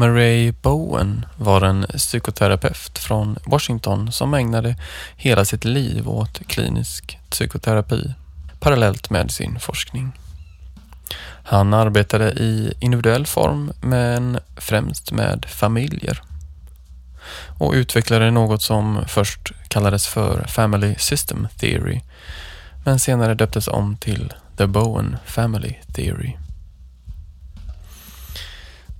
Murray Bowen var en psykoterapeut från Washington som ägnade hela sitt liv åt klinisk psykoterapi parallellt med sin forskning. Han arbetade i individuell form men främst med familjer och utvecklade något som först kallades för Family System Theory men senare döptes om till The Bowen Family Theory.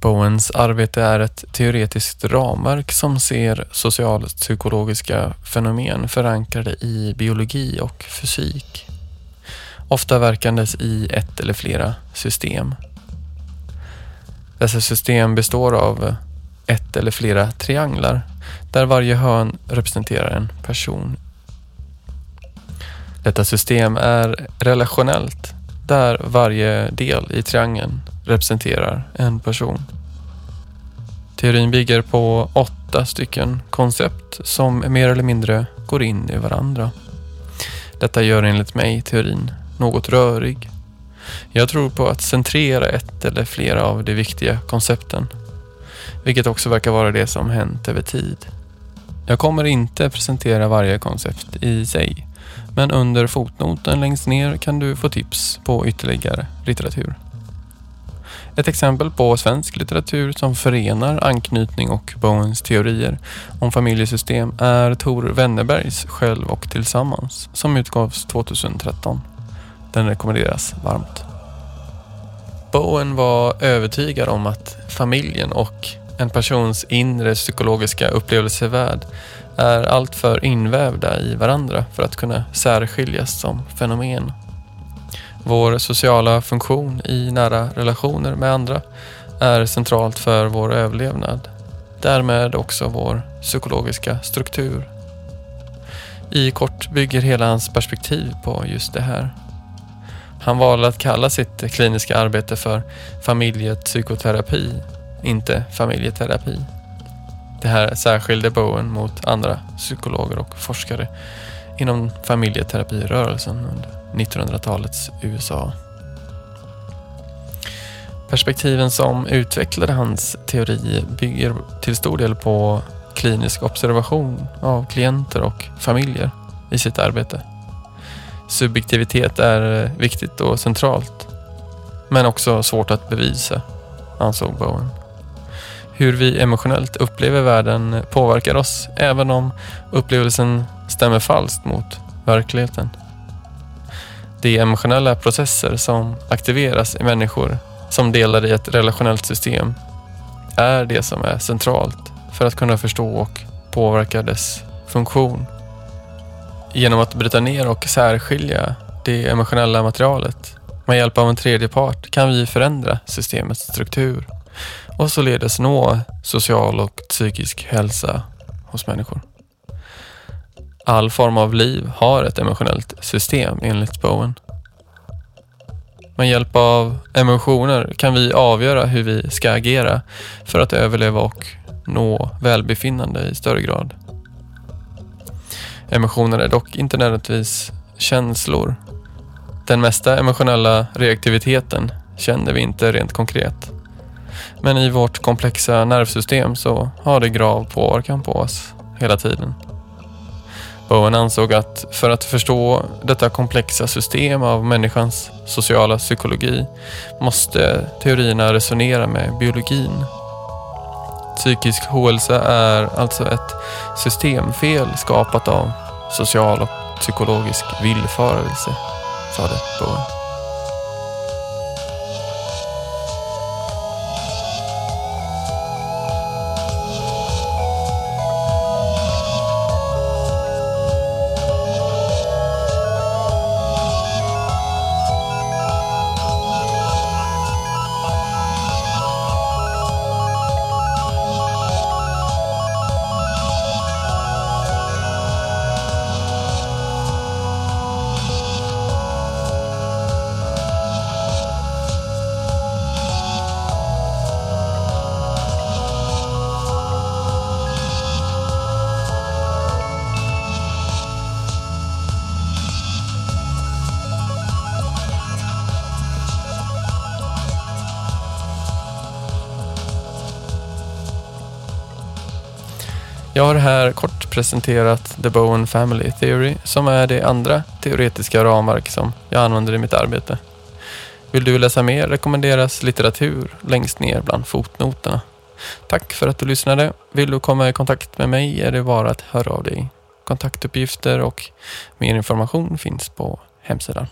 Bowens arbete är ett teoretiskt ramverk som ser socialpsykologiska fenomen förankrade i biologi och fysik. Ofta verkandes i ett eller flera system. Dessa system består av ett eller flera trianglar där varje hörn representerar en person. Detta system är relationellt där varje del i triangeln representerar en person. Teorin bygger på åtta stycken koncept som mer eller mindre går in i varandra. Detta gör enligt mig teorin något rörig. Jag tror på att centrera ett eller flera av de viktiga koncepten, vilket också verkar vara det som hänt över tid. Jag kommer inte presentera varje koncept i sig, men under fotnoten längst ner kan du få tips på ytterligare litteratur. Ett exempel på svensk litteratur som förenar anknytning och Bowens teorier om familjesystem är Tor Wennerbergs Själv och tillsammans som utgavs 2013. Den rekommenderas varmt. Bowen var övertygad om att familjen och en persons inre psykologiska upplevelsevärld är alltför invävda i varandra för att kunna särskiljas som fenomen. Vår sociala funktion i nära relationer med andra är centralt för vår överlevnad. Därmed också vår psykologiska struktur. I kort bygger hela hans perspektiv på just det här. Han valde att kalla sitt kliniska arbete för familjepsykoterapi, inte familjeterapi. Det här särskilde Bowen mot andra psykologer och forskare inom familjeterapirörelsen under 1900-talets USA. Perspektiven som utvecklade hans teori bygger till stor del på klinisk observation av klienter och familjer i sitt arbete. Subjektivitet är viktigt och centralt, men också svårt att bevisa, ansåg Bowen. Hur vi emotionellt upplever världen påverkar oss även om upplevelsen stämmer falskt mot verkligheten. De emotionella processer som aktiveras i människor som delar i ett relationellt system är det som är centralt för att kunna förstå och påverka dess funktion. Genom att bryta ner och särskilja det emotionella materialet med hjälp av en tredje part kan vi förändra systemets struktur och således nå social och psykisk hälsa hos människor. All form av liv har ett emotionellt system enligt Bowen. Med hjälp av emotioner kan vi avgöra hur vi ska agera för att överleva och nå välbefinnande i större grad. Emotioner är dock inte nödvändigtvis känslor. Den mesta emotionella reaktiviteten känner vi inte rent konkret. Men i vårt komplexa nervsystem så har det grav påverkan på oss hela tiden. Bowen ansåg att för att förstå detta komplexa system av människans sociala psykologi måste teorierna resonera med biologin. Psykisk ohälsa är alltså ett systemfel skapat av social och psykologisk villfarelse, sade Bowen. Jag har här kort presenterat The Bowen Family Theory som är det andra teoretiska ramverk som jag använder i mitt arbete. Vill du läsa mer rekommenderas litteratur längst ner bland fotnoterna. Tack för att du lyssnade. Vill du komma i kontakt med mig är det bara att höra av dig. Kontaktuppgifter och mer information finns på hemsidan.